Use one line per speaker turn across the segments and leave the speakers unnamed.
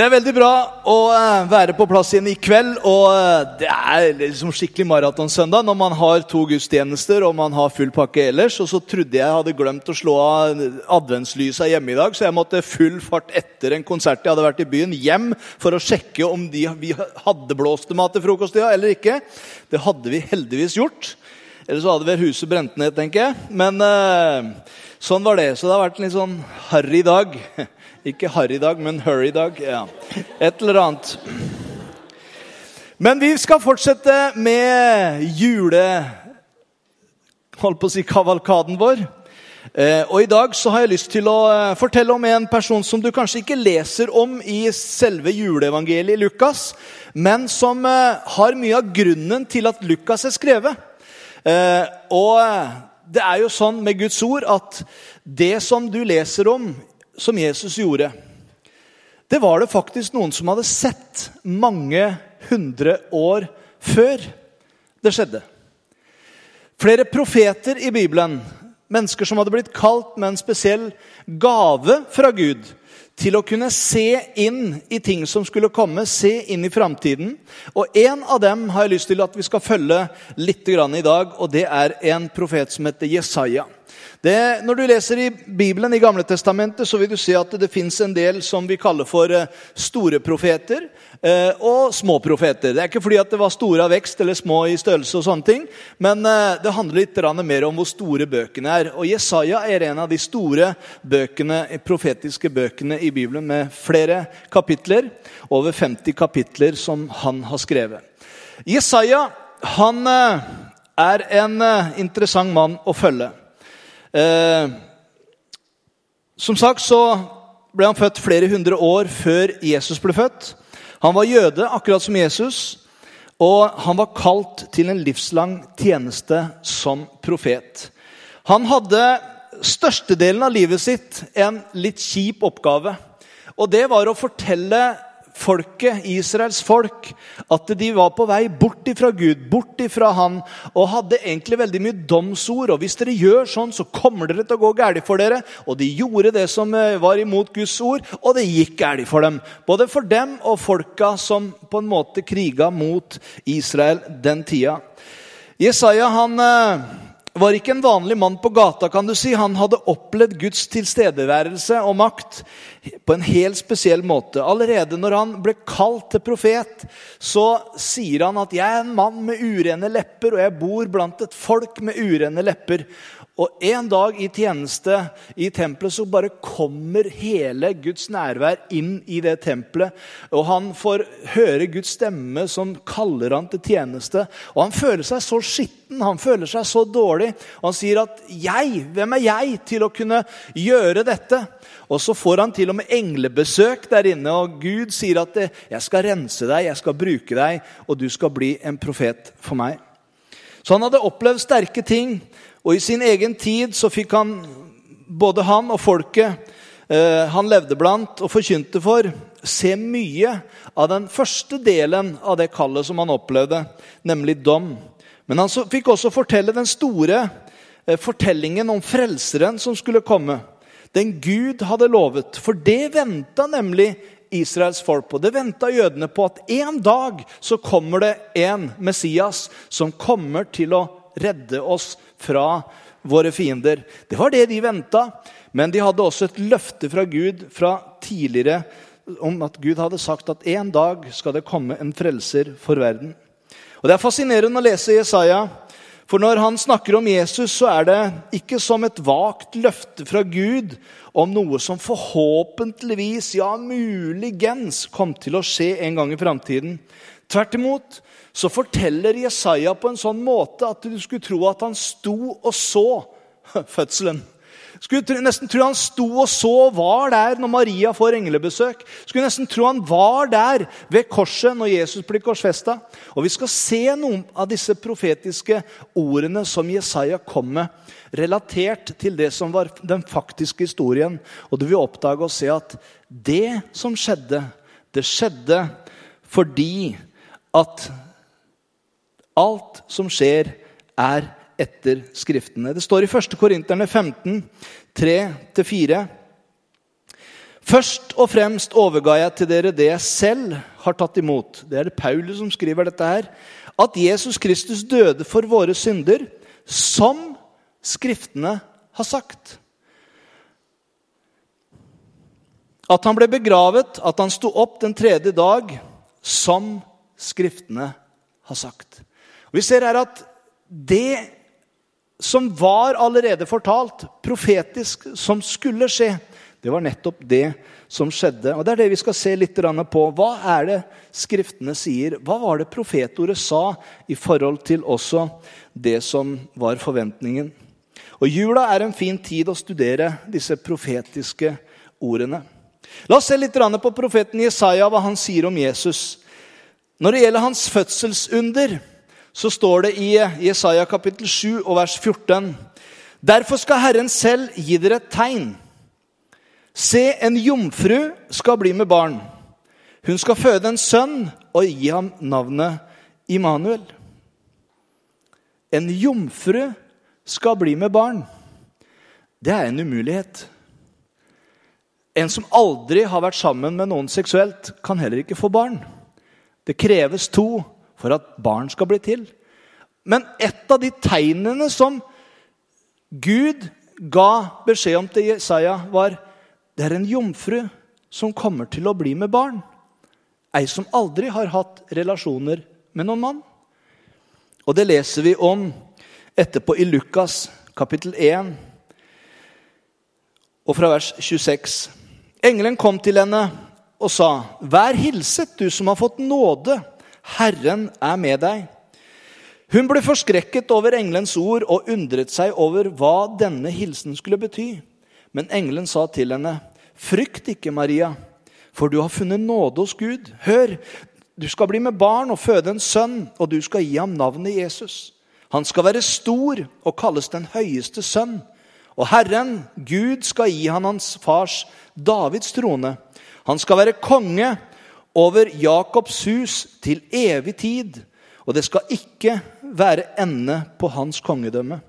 Det er veldig bra å eh, være på plass igjen i kveld. og eh, Det er liksom skikkelig maratonsøndag når man har to gudstjenester og man har full pakke ellers. og Så trodde jeg hadde glemt å slå av adventslysa hjemme i dag, så jeg måtte full fart etter en konsert jeg hadde vært i byen, hjem for å sjekke om de, vi hadde blåst mat til frokost ja, eller ikke. Det hadde vi heldigvis gjort. Eller så hadde vel huset brent ned, tenker jeg. Men eh, sånn var det. Så det har vært en litt sånn harry dag. Ikke harry-dag, men hurry-dag. Ja. Et eller annet. Men vi skal fortsette med jule... Holdt på å si kavalkaden vår. Eh, og I dag så har jeg lyst til å eh, fortelle om en person som du kanskje ikke leser om i selve juleevangeliet i Lukas, men som eh, har mye av grunnen til at Lukas er skrevet. Og det er jo sånn med Guds ord at det som du leser om som Jesus gjorde, det var det faktisk noen som hadde sett mange hundre år før det skjedde. Flere profeter i Bibelen, mennesker som hadde blitt kalt med en spesiell gave fra Gud til å kunne se inn i ting som skulle komme, se inn i framtiden. Og en av dem har jeg lyst til at vi skal følge litt i dag, og det er en profet som heter Jesaja. Det, når du leser i Bibelen i Gamle Testamentet, så vil du se at det fins en del som vi kaller for eh, store profeter eh, og små profeter. Det er ikke fordi at det var store av vekst eller små i størrelse, og sånne ting, men eh, det handler litt mer om hvor store bøkene er. Og Jesaja er en av de store bøkene, profetiske bøkene i Bibelen med flere kapitler. Over 50 kapitler som han har skrevet. Jesaja han er en interessant mann å følge. Eh, som sagt så ble han født flere hundre år før Jesus ble født. Han var jøde, akkurat som Jesus, og han var kalt til en livslang tjeneste som profet. Han hadde størstedelen av livet sitt en litt kjip oppgave. Og det var å fortelle folket, Israels folk, at de var på vei bort ifra Gud, bort ifra Han, og hadde egentlig veldig mye domsord. Og hvis dere gjør sånn, så kommer dere til å gå galt for dere. Og de gjorde det som eh, var imot Guds ord, og det gikk galt for dem. Både for dem og folka som på en måte kriga mot Israel den tida. Jesaja han eh, var ikke en vanlig mann på gata. kan du si. Han hadde opplevd Guds tilstedeværelse og makt på en helt spesiell måte. Allerede når han ble kalt til profet, så sier han at 'jeg er en mann med urene lepper, og jeg bor blant et folk med urene lepper'. Og En dag i tjeneste i tempelet så bare kommer hele Guds nærvær inn i det tempelet. Og Han får høre Guds stemme som kaller han til tjeneste. Og Han føler seg så skitten, han føler seg så dårlig. Og Han sier at 'jeg, hvem er jeg til å kunne gjøre dette?' Og Så får han til og med englebesøk der inne, og Gud sier at 'jeg skal rense deg, jeg skal bruke deg, og du skal bli en profet for meg'. Så han hadde opplevd sterke ting. Og i sin egen tid så fikk han, både han og folket eh, han levde blant og forkynte for, se mye av den første delen av det kallet som han opplevde, nemlig dom. Men han fikk også fortelle den store eh, fortellingen om frelseren som skulle komme. Den Gud hadde lovet. For det venta nemlig Israels folk på. Det venta jødene på at en dag så kommer det en Messias som kommer til å redde oss fra våre fiender. Det var det de venta. Men de hadde også et løfte fra Gud fra tidligere om at Gud hadde sagt at en dag skal det komme en frelser for verden. Og Det er fascinerende å lese Jesaja. For når han snakker om Jesus, så er det ikke som et vagt løfte fra Gud om noe som forhåpentligvis, ja muligens, kom til å skje en gang i framtiden. Tvert imot så forteller Jesaja på en sånn måte at du skulle tro at han sto og så fødselen. Skulle nesten tro han sto og så og var der når Maria får englebesøk. Skulle nesten tro han var der ved korset når Jesus blir korsfesta. Og vi skal se noen av disse profetiske ordene som Jesaja kom med, relatert til det som var den faktiske historien. Og du vil oppdage og se at det som skjedde, det skjedde fordi at alt som skjer, er etter Skriftene. Det står i 1. Korinterne 15, 3-4. Først og fremst overga jeg til dere det jeg selv har tatt imot. Det er det Paulus som skriver dette her. At Jesus Kristus døde for våre synder, som Skriftene har sagt. At han ble begravet, at han sto opp den tredje dag, som Skriftene har sagt. Vi ser her at det som var allerede fortalt, profetisk, som skulle skje, det var nettopp det som skjedde. Og Det er det vi skal se litt på. Hva er det Skriftene sier? Hva var det profetordet sa i forhold til også det som var forventningen? Og Jula er en fin tid å studere disse profetiske ordene. La oss se litt på profeten Jesaja, hva han sier om Jesus. Når det gjelder hans fødselsunder, så står det i Jesaja kapittel 7 og vers 14.: Derfor skal Herren selv gi dere et tegn. Se, en jomfru skal bli med barn. Hun skal føde en sønn og gi ham navnet Immanuel. En jomfru skal bli med barn. Det er en umulighet. En som aldri har vært sammen med noen seksuelt, kan heller ikke få barn. Det kreves to for at barn skal bli til. Men et av de tegnene som Gud ga beskjed om til Jesaja, var det er en jomfru som kommer til å bli med barn. Ei som aldri har hatt relasjoner med noen mann. Og det leser vi om etterpå i Lukas kapittel 1 og fra vers 26. Engelen kom til henne og sa, 'Vær hilset, du som har fått nåde.' Herren er med deg. Hun ble forskrekket over engelens ord og undret seg over hva denne hilsen skulle bety. Men engelen sa til henne, Frykt ikke, Maria, for du har funnet nåde hos Gud. Hør, du skal bli med barn og føde en sønn, og du skal gi ham navnet Jesus. Han skal være stor og kalles den høyeste sønn. Og Herren, Gud, skal gi han hans fars Davids trone. Han skal være konge over Jakobs hus til evig tid, og det skal ikke være ende på hans kongedømme.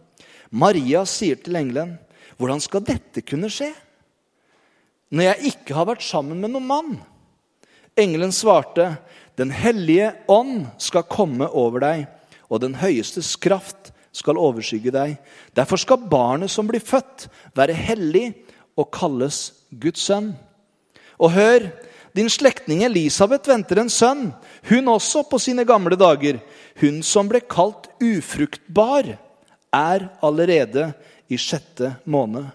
Maria sier til engelen, 'Hvordan skal dette kunne skje?' Når jeg ikke har vært sammen med noen mann. Engelen svarte, 'Den hellige ånd skal komme over deg, og den høyestes kraft skal overskygge deg.' 'Derfor skal barnet som blir født, være hellig og kalles Guds sønn.' Og hør, din slektning Elisabeth venter en sønn, hun også på sine gamle dager. Hun som ble kalt ufruktbar, er allerede i sjette måned.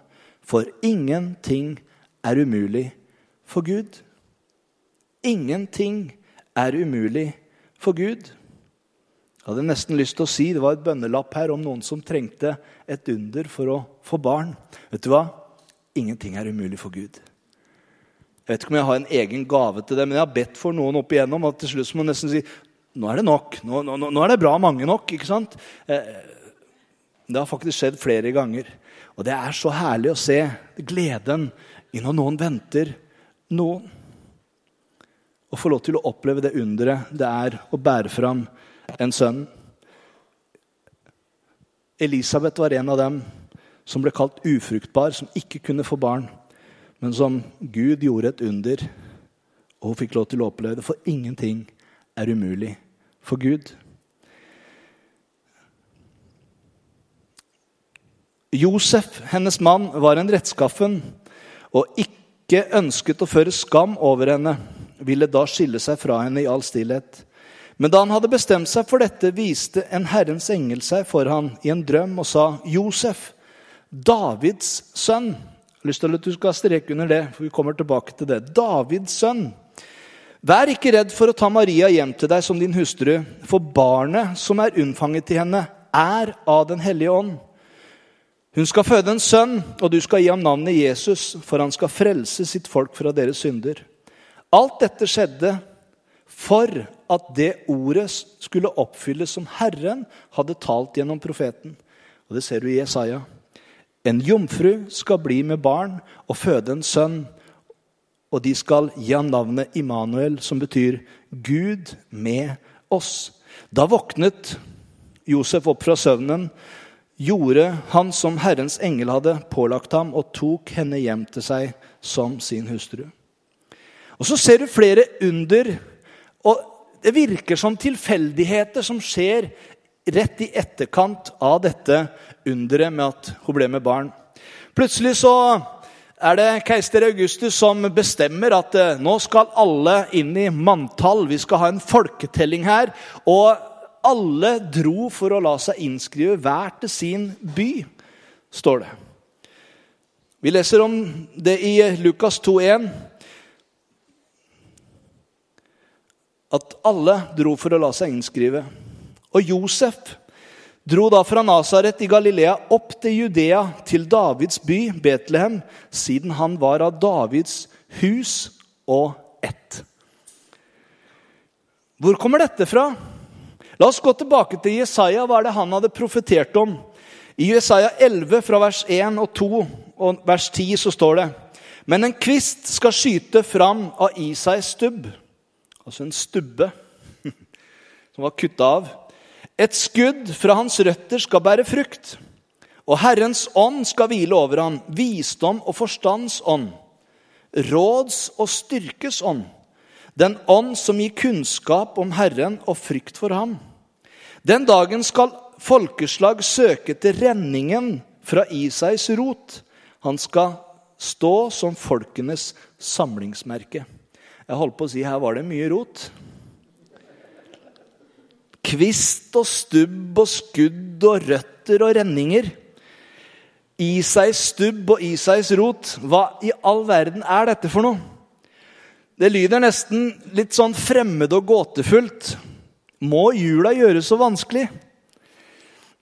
For ingenting er umulig for Gud. Ingenting er umulig for Gud. Jeg hadde nesten lyst til å si det var et bønnelapp her om noen som trengte et under for å få barn. Vet du hva? Ingenting er umulig for Gud. Jeg vet ikke om jeg har en egen gave til det, men jeg har bedt for noen opp igjennom at til slutt må man nesten si nå er det nok. Nå, nå, nå, er det bra mange nok. ikke sant? Eh, det har faktisk skjedd flere ganger. Og det er så herlig å se gleden i når noen venter noen. Å få lov til å oppleve det underet det er å bære fram en sønn. Elisabeth var en av dem som ble kalt ufruktbar, som ikke kunne få barn men som Gud gjorde et under, og hun fikk lov til å oppleve det. For ingenting er umulig for Gud. Josef, hennes mann, var en rettskaffen og ikke ønsket å føre skam over henne, ville da skille seg fra henne i all stillhet. Men da han hadde bestemt seg for dette, viste en Herrens engel seg for han i en drøm og sa, 'Josef, Davids sønn' lyst til at du skal streke under det, for vi kommer tilbake til det. Davids sønn. Vær ikke redd for å ta Maria hjem til deg som din hustru, for barnet som er unnfanget i henne, er av Den hellige ånd. Hun skal føde en sønn, og du skal gi ham navnet Jesus, for han skal frelse sitt folk fra deres synder. Alt dette skjedde for at det ordet skulle oppfylles som Herren hadde talt gjennom profeten. Og Det ser du i Jesaja. En jomfru skal bli med barn og føde en sønn. Og de skal gi ham navnet Immanuel, som betyr Gud med oss. Da våknet Josef opp fra søvnen gjorde han som Herrens engel hadde pålagt ham, og tok henne hjem til seg som sin hustru. Og Så ser du flere under, og det virker som tilfeldigheter som skjer rett i etterkant av dette underet med at hun ble med barn. Plutselig så er det keiser Augustus som bestemmer at eh, nå skal alle inn i manntall. Vi skal ha en folketelling her. Og alle dro for å la seg innskrive hver til sin by, står det. Vi leser om det i Lukas 2,1. At alle dro for å la seg innskrive. Og Josef dro da fra Nasaret i Galilea opp til Judea, til Davids by, Betlehem, siden han var av Davids hus og ett. Hvor kommer dette fra? La oss gå tilbake til Jesaja. Hva er det han hadde profetert om? I Jesaja 11, fra vers 1 og 2 og vers 10, så står det Men en kvist skal skyte fram av Isais stubb. Altså en stubbe som var kutta av. Et skudd fra hans røtter skal bære frukt. Og Herrens ånd skal hvile over ham, visdom og forstands ånd. Råds og styrkes ånd den ånd som gir kunnskap om Herren og frykt for ham. Den dagen skal folkeslag søke til renningen fra Isais rot. Han skal stå som folkenes samlingsmerke. Jeg holdt på å si her var det mye rot. Kvist og stubb og skudd og røtter og renninger. Isais stubb og Isais rot. Hva i all verden er dette for noe? Det lyder nesten litt sånn fremmed og gåtefullt. Må jula gjøres så vanskelig?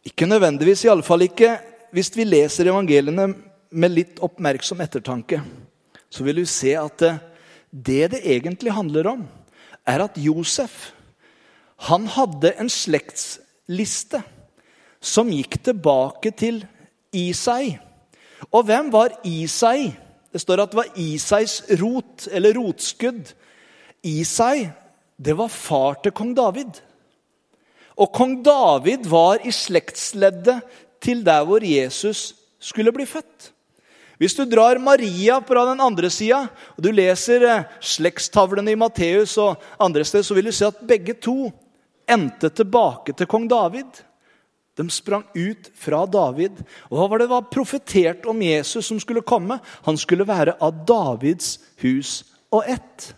Ikke nødvendigvis, iallfall ikke hvis vi leser evangeliene med litt oppmerksom ettertanke. Så vil vi se at det det egentlig handler om, er at Josef han hadde en slektsliste som gikk tilbake til Isai. Og hvem var Isai? Det står at det var Isais rot, eller rotskudd. Isai, det var far til kong David. Og kong David var i slektsleddet til der hvor Jesus skulle bli født. Hvis du drar Maria fra den andre sida, og du leser eh, slektstavlene i Matteus og andre steder, så vil du se at begge to endte tilbake til kong David. De sprang ut fra David. Og hva var det var profetert om Jesus som skulle komme? Han skulle være av Davids hus og ett.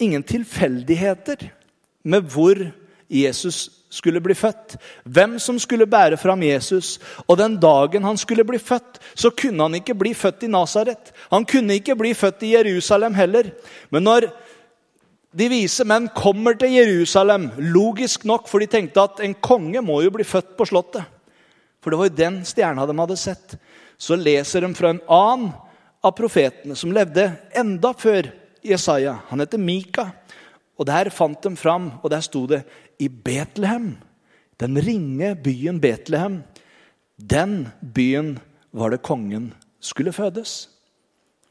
Ingen tilfeldigheter med hvor Jesus skulle bli født. Hvem som skulle bære fram Jesus. Og den dagen han skulle bli født, så kunne han ikke bli født i Nasaret. Han kunne ikke bli født i Jerusalem heller. Men når de vise menn kommer til Jerusalem, logisk nok, for de tenkte at en konge må jo bli født på slottet. For det var jo den stjerna de hadde sett. Så leser de fra en annen av profetene som levde enda før Jesaja. Han heter Mika. Og der fant de fram, og der sto det i Betlehem. Den ringe byen Betlehem. Den byen var det kongen skulle fødes.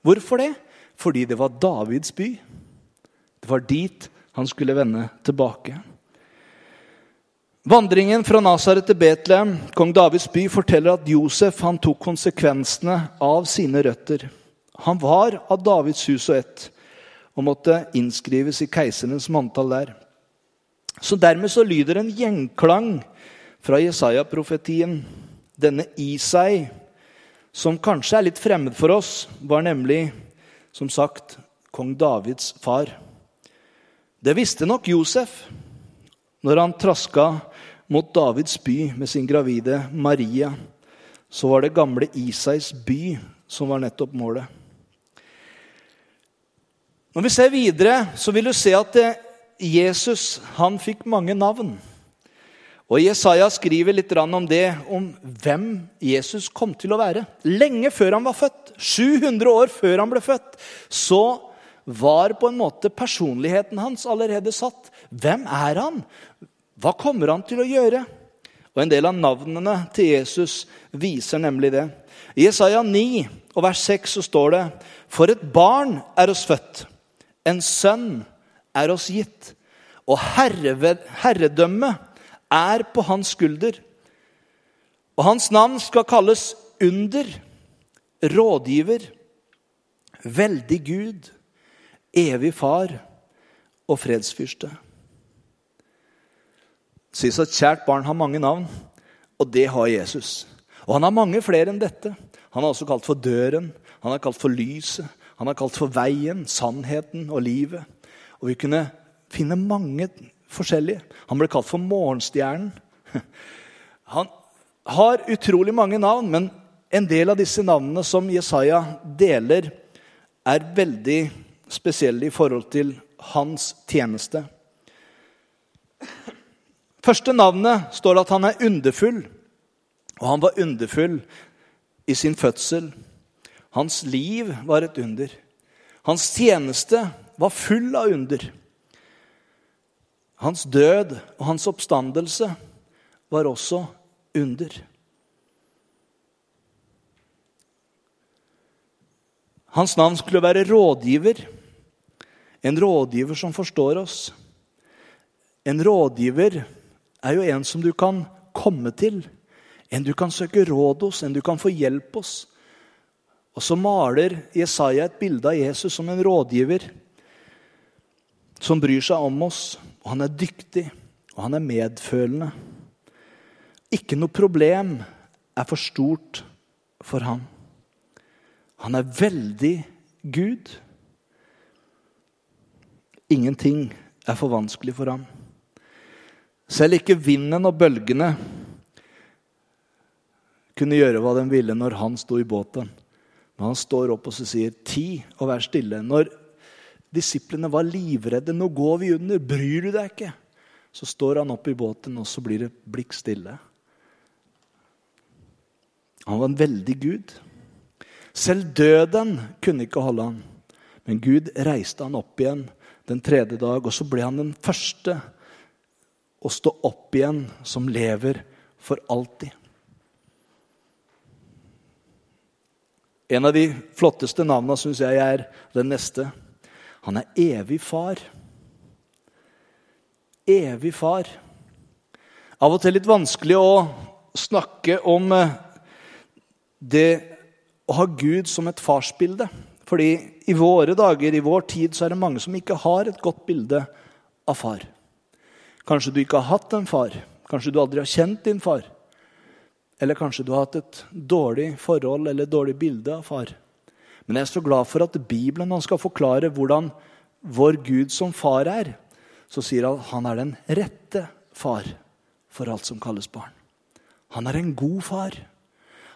Hvorfor det? Fordi det var Davids by. Det var dit han skulle vende tilbake. Vandringen fra Nasaret til Betlehem, kong Davids by, forteller at Josef han tok konsekvensene av sine røtter. Han var av Davids hus og ett og måtte innskrives i keiserens manntall der. Så Dermed så lyder en gjenklang fra Jesaja-profetien. Denne Isai, som kanskje er litt fremmed for oss, var nemlig, som sagt, kong Davids far. Det visste nok Josef når han traska mot Davids by med sin gravide Maria. Så var det gamle Isais by som var nettopp målet. Når vi ser videre, så vil du se at Jesus han fikk mange navn. Og Jesaja skriver litt om det, om hvem Jesus kom til å være. Lenge før han var født, 700 år før han ble født, så var på en måte personligheten hans allerede satt. Hvem er han? Hva kommer han til å gjøre? Og En del av navnene til Jesus viser nemlig det. I Jesaja 9 og vers 6 så står det For et barn er oss født, en sønn er oss gitt, og herredømmet er på hans skulder. Og hans navn skal kalles Under, Rådgiver, Veldig Gud, Evig Far og Fredsfyrste. Sies at kjært barn har mange navn, og det har Jesus. Og han har mange flere enn dette. Han er også kalt for døren, han er kalt for lyset, han er kalt for veien, sannheten og livet. Og vi kunne finne mange forskjellige. Han ble kalt for morgenstjernen. Han har utrolig mange navn, men en del av disse navnene som Jesaja deler, er veldig spesielle i forhold til hans tjeneste. Første navnet står at han er underfull. Og han var underfull i sin fødsel. Hans liv var et under. Hans tjeneste var full av under. Hans død og hans oppstandelse var også under. Hans navn skulle være rådgiver. En rådgiver som forstår oss. En rådgiver er jo en som du kan komme til. En du kan søke råd hos, en du kan få hjelp hos. Og så maler Jesaja et bilde av Jesus som en rådgiver som bryr seg om oss. Og han er dyktig, og han er medfølende. Ikke noe problem er for stort for ham. Han er veldig Gud. Ingenting er for vanskelig for ham. Selv ikke vinden og bølgene kunne gjøre hva de ville når han sto i båten. Men han står opp og sier, 'Ti, og vær stille'. Når disiplene var livredde, 'Nå går vi under. Bryr du deg ikke?' Så står han opp i båten, og så blir det blikk stille. Han var en veldig gud. Selv døden kunne ikke holde han. Men Gud reiste han opp igjen den tredje dag, og så ble han den første å stå opp igjen som lever for alltid. En av de flotteste navnene syns jeg er den neste. Han er evig far. Evig far. Av og til litt vanskelig å snakke om eh, det å ha Gud som et farsbilde. Fordi i våre dager, i vår tid, så er det mange som ikke har et godt bilde av far. Kanskje du ikke har hatt en far. Kanskje du aldri har kjent din far. Eller kanskje du har hatt et dårlig forhold eller et dårlig bilde av far. Men jeg er så glad for at Bibelen han skal forklare hvordan vår Gud som far er. Så sier han at han er den rette far for alt som kalles barn. Han er en god far.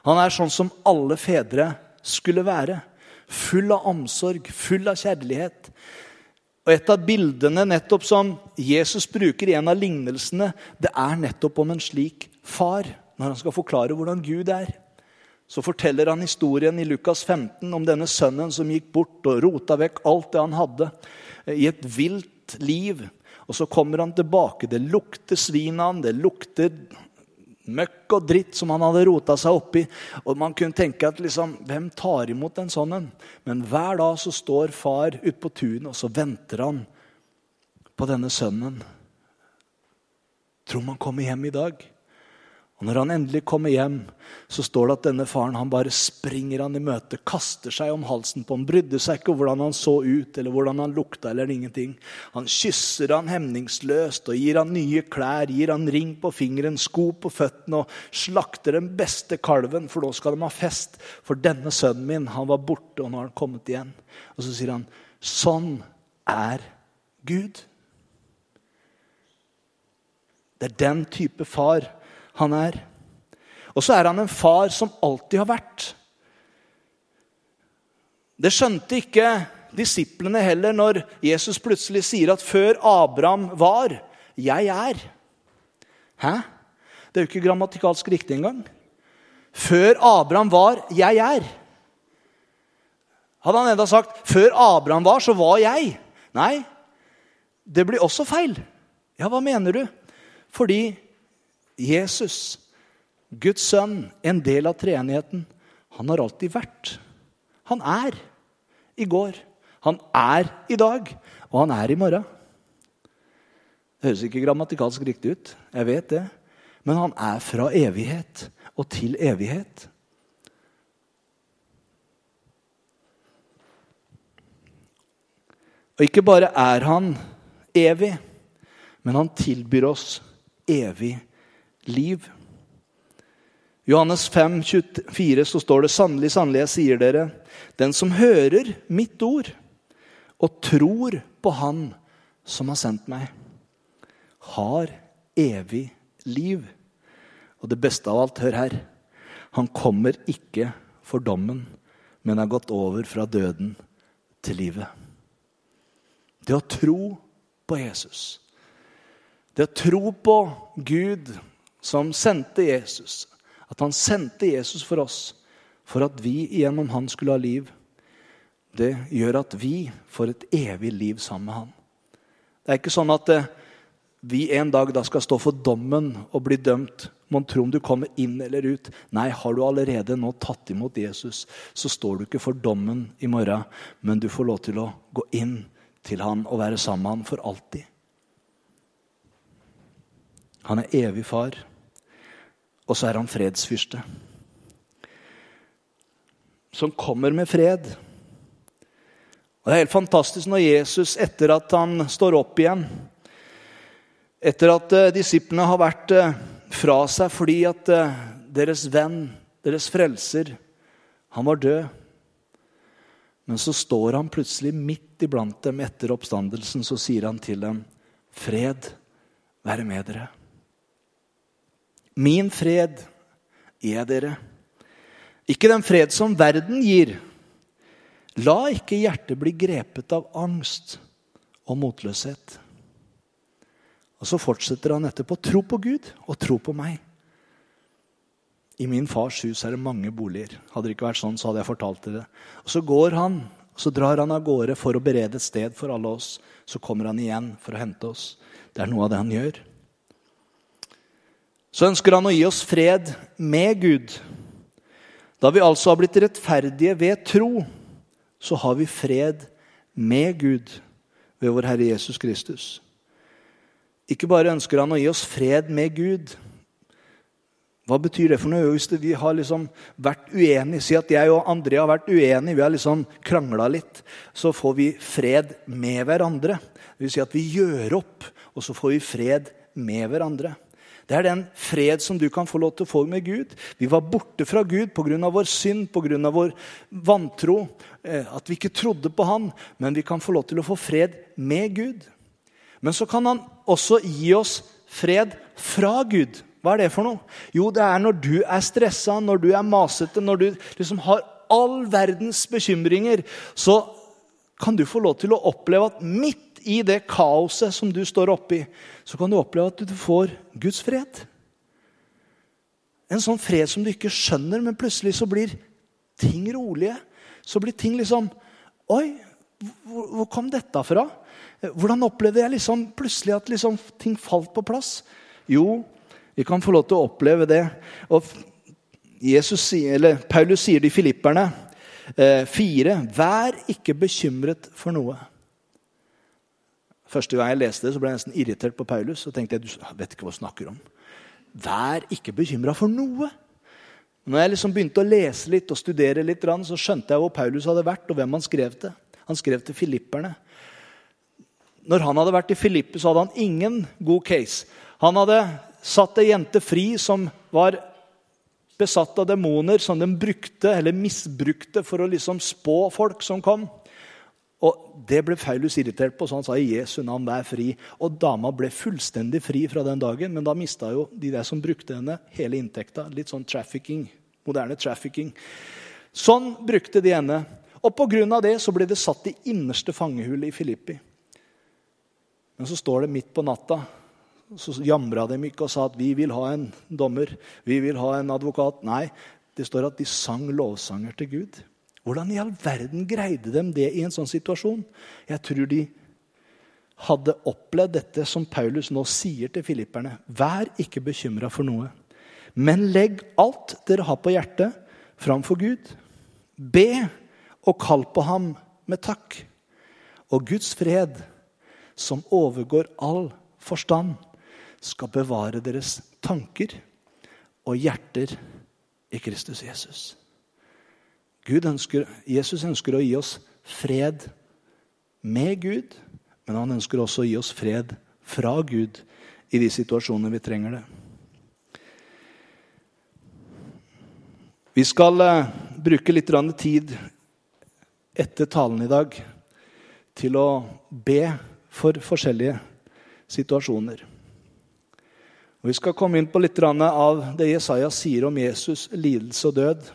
Han er sånn som alle fedre skulle være. Full av omsorg, full av kjærlighet. Og Et av bildene nettopp som Jesus bruker i en av lignelsene, det er nettopp om en slik far når han skal forklare hvordan Gud er. Så forteller han historien i Lukas 15 om denne sønnen som gikk bort og rota vekk alt det han hadde eh, i et vilt liv. Og så kommer han tilbake. Det lukter svin av han, det lukter møkk og dritt som han hadde rota seg oppi. Og man kunne tenke at liksom, hvem tar imot en sånn en? Men hver dag så står far ute på tunet, og så venter han på denne sønnen. Tror man kommer hjem i dag? Og Når han endelig kommer hjem, så står det at denne faren han bare springer han i møte, kaster seg om halsen på ham, brydde seg ikke om hvordan han så ut eller hvordan han lukta. eller ingenting. Han kysser han hemningsløst og gir han nye klær, gir han ring på fingeren, sko på føttene og slakter den beste kalven, for nå skal de ha fest. For denne sønnen min han var borte, og nå har han kommet igjen. Og så sier han, sånn er Gud. Det er den type far han er. Og så er han en far som alltid har vært. Det skjønte ikke disiplene heller når Jesus plutselig sier at før Abraham var, jeg er. Hæ? Det er jo ikke grammatikalsk riktig engang. Før Abraham var 'jeg er'. Hadde han enda sagt 'før Abraham var, så var jeg'? Nei, det blir også feil. Ja, hva mener du? Fordi Jesus, Guds sønn, en del av treenigheten, han har alltid vært. Han er i går. Han er i dag, og han er i morgen. Det høres ikke grammatikalsk riktig ut, jeg vet det. Men han er fra evighet og til evighet. Og ikke bare er han evig, men han tilbyr oss evig liv. Johannes 5, 24 så står det sannelig, sannelig, jeg sier dere, den som hører mitt ord og tror på Han som har sendt meg, har evig liv. Og det beste av alt, hør her, han kommer ikke for dommen, men har gått over fra døden til livet. Det å tro på Jesus. Det å tro på Gud som sendte Jesus. At han sendte Jesus for oss for at vi gjennom han skulle ha liv. Det gjør at vi får et evig liv sammen med han. Det er ikke sånn at eh, vi en dag da skal stå for dommen og bli dømt. Mon tro om du kommer inn eller ut. Nei, har du allerede nå tatt imot Jesus, så står du ikke for dommen i morgen, men du får lov til å gå inn til han og være sammen med han for alltid. Han er evig far, og så er han fredsfyrste. Som kommer med fred. Og Det er helt fantastisk når Jesus, etter at han står opp igjen Etter at uh, disiplene har vært uh, fra seg fordi at uh, deres venn, deres frelser, han var død men så står han plutselig midt iblant dem etter oppstandelsen. Så sier han til dem, 'Fred være med dere'. Min fred er dere. Ikke den fred som verden gir. La ikke hjertet bli grepet av angst og motløshet. Og så fortsetter han etterpå. Tro på Gud og tro på meg. I min fars hus er det mange boliger. Hadde det ikke vært sånn, så hadde jeg fortalt dere. Og Så går han, så drar han av gårde for å berede et sted for alle oss. Så kommer han igjen for å hente oss. Det er noe av det han gjør. Så ønsker han å gi oss fred med Gud. Da vi altså har blitt rettferdige ved tro, så har vi fred med Gud ved vår Herre Jesus Kristus. Ikke bare ønsker han å gi oss fred med Gud, hva betyr det for noe? Hvis vi har liksom vært uenige, Si at jeg og André har vært uenige, vi har liksom krangla litt. Så får vi fred med hverandre. Det vil si at vi gjør opp, og så får vi fred med hverandre. Det er den fred som du kan få lov til å få med Gud. Vi var borte fra Gud pga. vår synd, pga. vår vantro. Eh, at vi ikke trodde på Han. Men vi kan få lov til å få fred med Gud. Men så kan Han også gi oss fred fra Gud. Hva er det for noe? Jo, det er når du er stressa, når du er masete, når du liksom har all verdens bekymringer, så kan du få lov til å oppleve at midt i det kaoset som du står oppi, så kan du oppleve at du får Guds fred. En sånn fred som du ikke skjønner, men plutselig så blir ting rolige. Så blir ting liksom Oi, hvor, hvor kom dette fra? Hvordan opplevde jeg liksom plutselig at liksom ting falt på plass? Jo, vi kan få lov til å oppleve det. Og eller Paulus sier i Filipperne eh, fire Vær ikke bekymret for noe. Første gang jeg leste det, så ble jeg nesten irritert på Paulus. og tenkte jeg, du vet ikke hva du snakker om. Vær ikke bekymra for noe. Når jeg liksom begynte å lese litt og studere litt, så skjønte jeg hvor Paulus hadde vært, og hvem han skrev til. Han skrev til filipperne. Når han hadde vært i Filippe, så hadde han ingen god case. Han hadde satt ei jente fri som var besatt av demoner som de brukte eller misbrukte for å liksom spå folk som kom. Og Det ble Paulus irritert på, så han sa i Jesu navn, vær fri. Og dama ble fullstendig fri fra den dagen, men da mista jo de der som brukte henne, hele inntekta. Litt sånn trafficking. Moderne trafficking. Sånn brukte de henne. Og pga. det så ble det satt i innerste fangehullet i Filippi. Men så står det midt på natta så jamra de ikke og sa at vi vil ha en dommer, vi vil ha en advokat. Nei, det står at de sang lovsanger til Gud. Hvordan i all verden greide de det i en sånn situasjon? Jeg tror de hadde opplevd dette som Paulus nå sier til filipperne. Vær ikke bekymra for noe, men legg alt dere har på hjertet, framfor Gud. Be og kall på ham med takk. Og Guds fred, som overgår all forstand, skal bevare deres tanker og hjerter i Kristus Jesus. Ønsker, Jesus ønsker å gi oss fred med Gud, men han ønsker også å gi oss fred fra Gud i de situasjonene vi trenger det. Vi skal eh, bruke litt tid etter talen i dag til å be for forskjellige situasjoner. Og vi skal komme inn på litt av det Jesaja sier om Jesus' lidelse og død.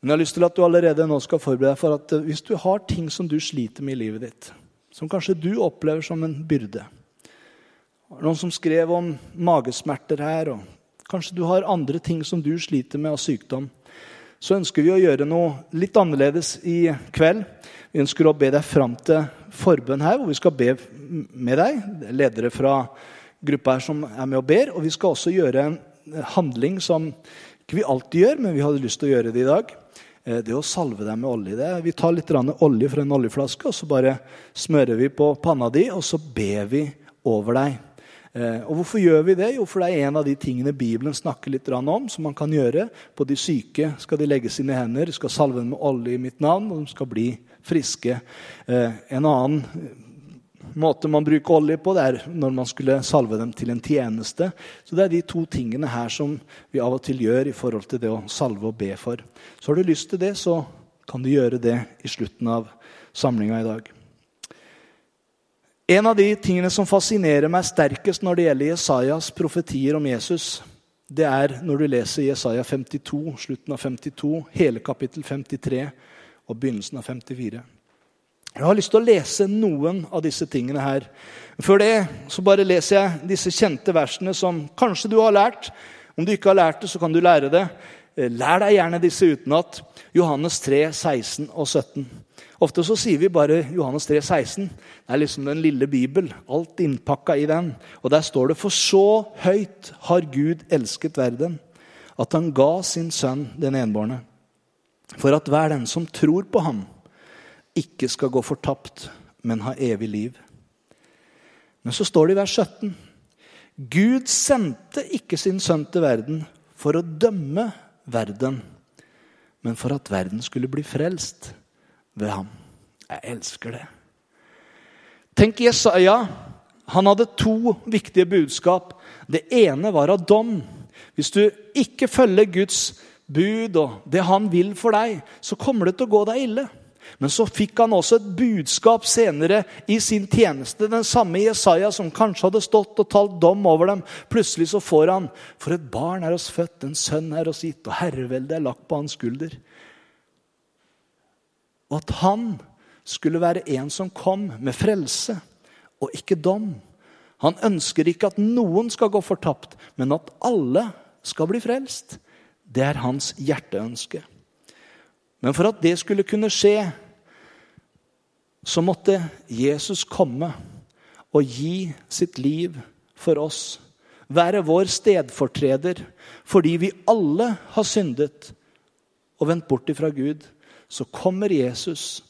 Men jeg har lyst til at du allerede nå skal forberede deg for at eh, hvis du har ting som du sliter med i livet ditt, som kanskje du opplever som en byrde Noen som skrev om magesmerter her, og kanskje du har andre ting som du sliter med av sykdom så ønsker vi å gjøre noe litt annerledes i kveld. Vi ønsker å be deg fram til forbønn her, hvor vi skal be med deg. Ledere fra gruppa her som er med og ber. Og vi skal også gjøre en handling som ikke vi alltid gjør, men vi hadde lyst til å gjøre det i dag. Eh, det å salve deg med olje. Det. Vi tar litt olje fra en oljeflaske, og så bare smører vi på panna di, og så ber vi over deg. Eh, og Hvorfor gjør vi det? Jo, for det er en av de tingene Bibelen snakker litt om. som man kan gjøre. På de syke skal de legge sine hender, skal salve dem med olje i mitt navn, og de skal bli friske. Eh, en annen måte man bruker olje på, det er når man skulle salve dem til en tjeneste. Så det er de to tingene her som vi av og til gjør i forhold til det å salve og be for. Så har du lyst til det, så kan du gjøre det i slutten av samlinga i dag. En av de tingene som fascinerer meg sterkest når det gjelder Jesajas profetier om Jesus, det er når du leser Jesaja 52, slutten av 52, hele kapittel 53 og begynnelsen av 54. Jeg har lyst til å lese noen av disse tingene her. Før det så bare leser jeg disse kjente versene som kanskje du har lært. Om du ikke har lært det, så kan du lære det. Eh, lær deg gjerne disse utenat. Johannes 3, 16 og 17. Ofte så sier vi bare Johannes 3, 16. Det er liksom den lille Bibel. Alt innpakka i den. Og der står det For så høyt har Gud elsket verden, at han ga sin sønn den enbårne. For at hver den som tror på ham, ikke skal gå fortapt, men ha evig liv. Men så står det i vers 17. Gud sendte ikke sin sønn til verden for å dømme verden, men for at verden skulle bli frelst ved ham. Jeg elsker det. Tenk Jesaja. Han hadde to viktige budskap. Det ene var av dom. Hvis du ikke følger Guds bud og det han vil for deg, så kommer det til å gå deg ille. Men så fikk han også et budskap senere i sin tjeneste. Den samme Jesaja som kanskje hadde stått og talt dom over dem. Plutselig så får han For et barn er oss født, en sønn er oss gitt, og herreveldet er lagt på hans skulder. Og at han skulle være en som kom med frelse og ikke dom. Han ønsker ikke at noen skal gå fortapt, men at alle skal bli frelst. Det er hans hjerteønske. Men for at det skulle kunne skje, så måtte Jesus komme og gi sitt liv for oss. Være vår stedfortreder fordi vi alle har syndet og vendt bort ifra Gud så kommer Jesus,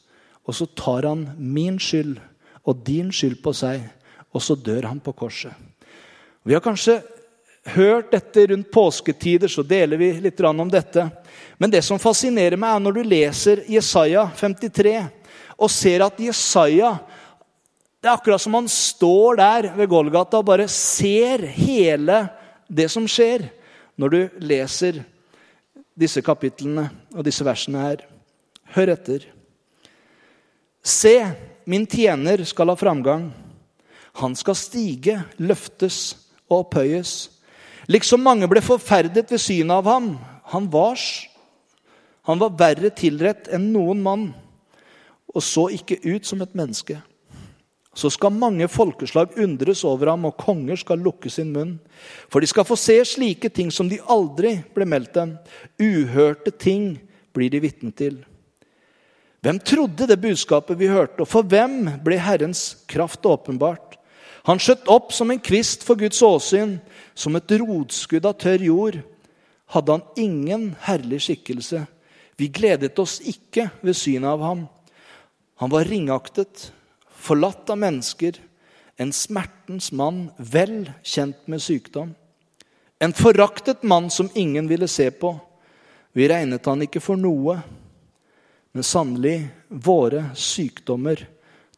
og så tar han min skyld og din skyld på seg, og så dør han på korset. Vi har kanskje hørt dette rundt påsketider, så deler vi litt om dette. Men det som fascinerer meg, er når du leser Jesaja 53 og ser at Jesaja Det er akkurat som han står der ved Golgata og bare ser hele det som skjer, når du leser disse kapitlene og disse versene her. Hør etter. Se, min tjener skal ha framgang. Han skal stige, løftes og opphøyes. Liksom mange ble forferdet ved synet av ham. Han var, han var verre tilrett enn noen mann og så ikke ut som et menneske. Så skal mange folkeslag undres over ham, og konger skal lukke sin munn. For de skal få se slike ting som de aldri ble meldt dem. Uhørte ting blir de vitne til. Hvem trodde det budskapet vi hørte, og for hvem ble Herrens kraft åpenbart? Han skjøt opp som en kvist for Guds åsyn, som et rotskudd av tørr jord. Hadde han ingen herlig skikkelse. Vi gledet oss ikke ved synet av ham. Han var ringaktet forlatt av mennesker, en smertens mann, vel kjent med sykdom. En foraktet mann som ingen ville se på. Vi regnet han ikke for noe, men sannelig, våre sykdommer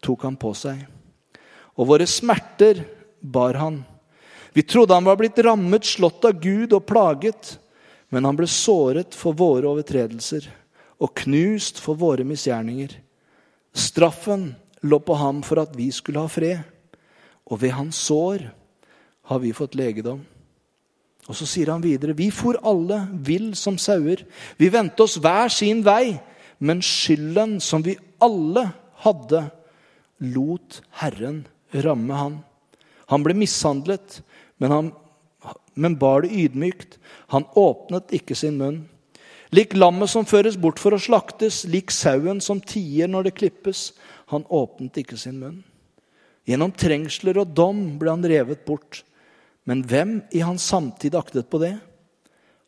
tok han på seg. Og våre smerter bar han. Vi trodde han var blitt rammet, slått av Gud og plaget, men han ble såret for våre overtredelser og knust for våre misgjerninger. Straffen lå på ham for at vi skulle ha fred. Og ved hans sår har vi fått legedom. Og så sier han videre.: Vi for alle vill som sauer. Vi vendte oss hver sin vei. Men skylden som vi alle hadde, lot Herren ramme han. Han ble mishandlet, men, han, men bar det ydmykt. Han åpnet ikke sin munn. Lik lammet som føres bort for å slaktes, lik sauen som tier når det klippes. Han åpnet ikke sin munn. Gjennom trengsler og dom ble han revet bort. Men hvem i hans samtid aktet på det?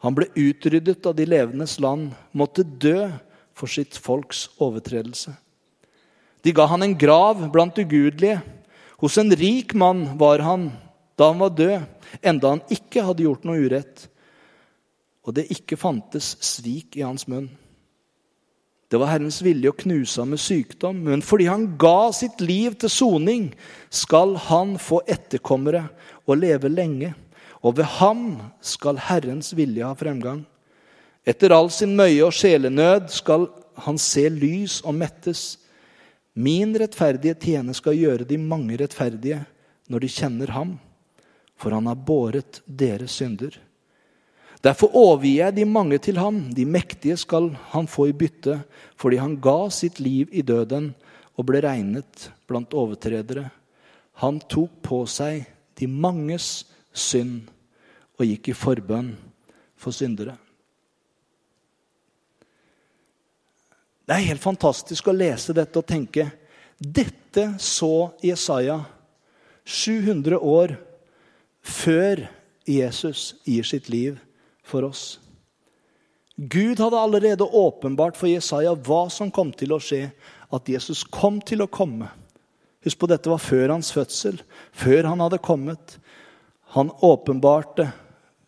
Han ble utryddet av de levendes land, måtte dø for sitt folks overtredelse. De ga han en grav blant ugudelige. Hos en rik mann var han da han var død, enda han ikke hadde gjort noe urett, og det ikke fantes svik i hans munn. Det var Herrens vilje å knuse ham med sykdom, men fordi han ga sitt liv til soning, skal han få etterkommere og leve lenge. Og ved ham skal Herrens vilje ha fremgang. Etter all sin møye og sjelenød skal han se lys og mettes. Min rettferdige tjene skal gjøre de mange rettferdige når de kjenner ham, for han har båret deres synder. Derfor overgir jeg de mange til ham. De mektige skal han få i bytte, fordi han ga sitt liv i døden og ble regnet blant overtredere. Han tok på seg de manges synd og gikk i forbønn for syndere. Det er helt fantastisk å lese dette og tenke dette så Jesaja 700 år før Jesus gir sitt liv for oss. Gud hadde allerede åpenbart for Jesaja hva som kom til å skje. At Jesus kom til å komme. Husk på, dette var før hans fødsel, før han hadde kommet. Han åpenbarte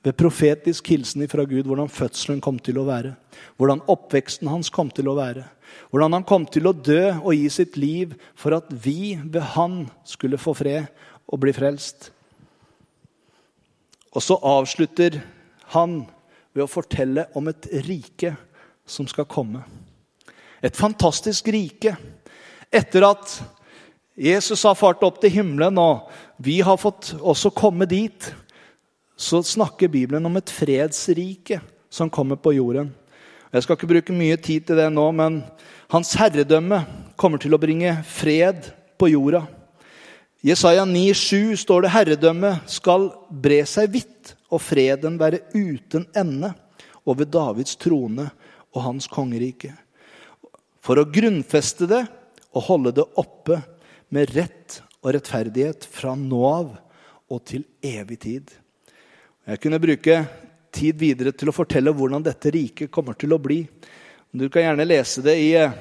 ved profetisk hilsen fra Gud hvordan fødselen kom til å være. Hvordan oppveksten hans kom til å være. Hvordan han kom til å dø og gi sitt liv for at vi ved han skulle få fred og bli frelst. Og så avslutter han ved å fortelle om et rike som skal komme. Et fantastisk rike. Etter at Jesus har fart opp til himmelen, og vi har fått også komme dit, så snakker Bibelen om et fredsrike som kommer på jorden. Jeg skal ikke bruke mye tid til det nå, men hans herredømme kommer til å bringe fred på jorda. Jesaja 9,7 står det herredømmet skal bre seg vidt og freden være uten ende over Davids trone og hans kongerike. For å grunnfeste det og holde det oppe med rett og rettferdighet fra nå av og til evig tid. Jeg kunne bruke tid videre til å fortelle hvordan dette riket kommer til å bli. Du kan gjerne lese det i eh,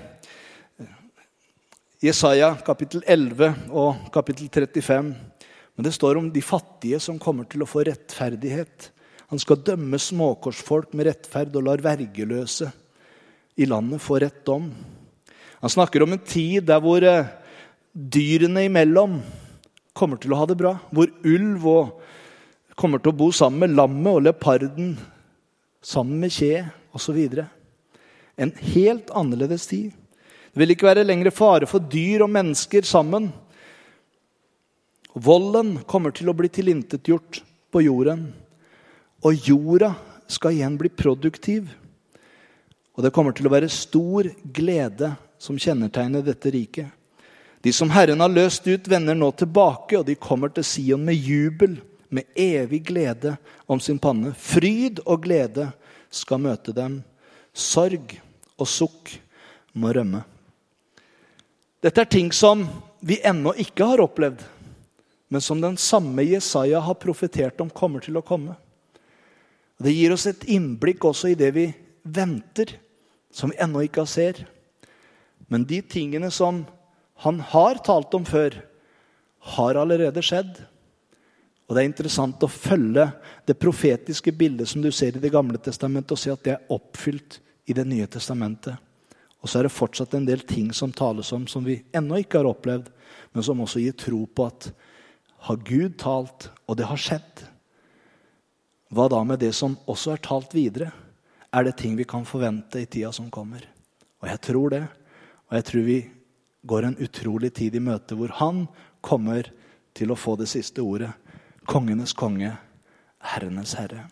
Jesaja kapittel 11 og kapittel 35. Men det står om de fattige som kommer til å få rettferdighet. Han skal dømme småkorsfolk med rettferd og lar vergeløse i landet få rett dom. Han snakker om en tid der hvor eh, dyrene imellom kommer til å ha det bra. Hvor ulv kommer til å bo sammen med lammet og leoparden, sammen med kje osv. En helt annerledes tid. Det vil ikke være lenger fare for dyr og mennesker sammen. Volden kommer til å bli tilintetgjort på jorden. Og jorda skal igjen bli produktiv. Og det kommer til å være stor glede som kjennetegner dette riket. De som Herren har løst ut, vender nå tilbake, og de kommer til Sion med jubel, med evig glede om sin panne. Fryd og glede skal møte dem. Sorg og sukk må rømme. Dette er ting som vi ennå ikke har opplevd, men som den samme Jesaja har profetert om kommer til å komme. Det gir oss et innblikk også i det vi venter, som vi ennå ikke ser. Men de tingene som han har talt om før, har allerede skjedd. Og Det er interessant å følge det profetiske bildet som du ser i Det gamle testamentet, og se at det er oppfylt i Det nye testamentet. Og så er det fortsatt en del ting som tales om som vi ennå ikke har opplevd, men som også gir tro på at har Gud talt, og det har skjedd? Hva da med det som også er talt videre? Er det ting vi kan forvente i tida som kommer? Og jeg tror det. Og jeg tror vi går en utrolig tid i møte hvor han kommer til å få det siste ordet. Kongenes konge, herrenes herre.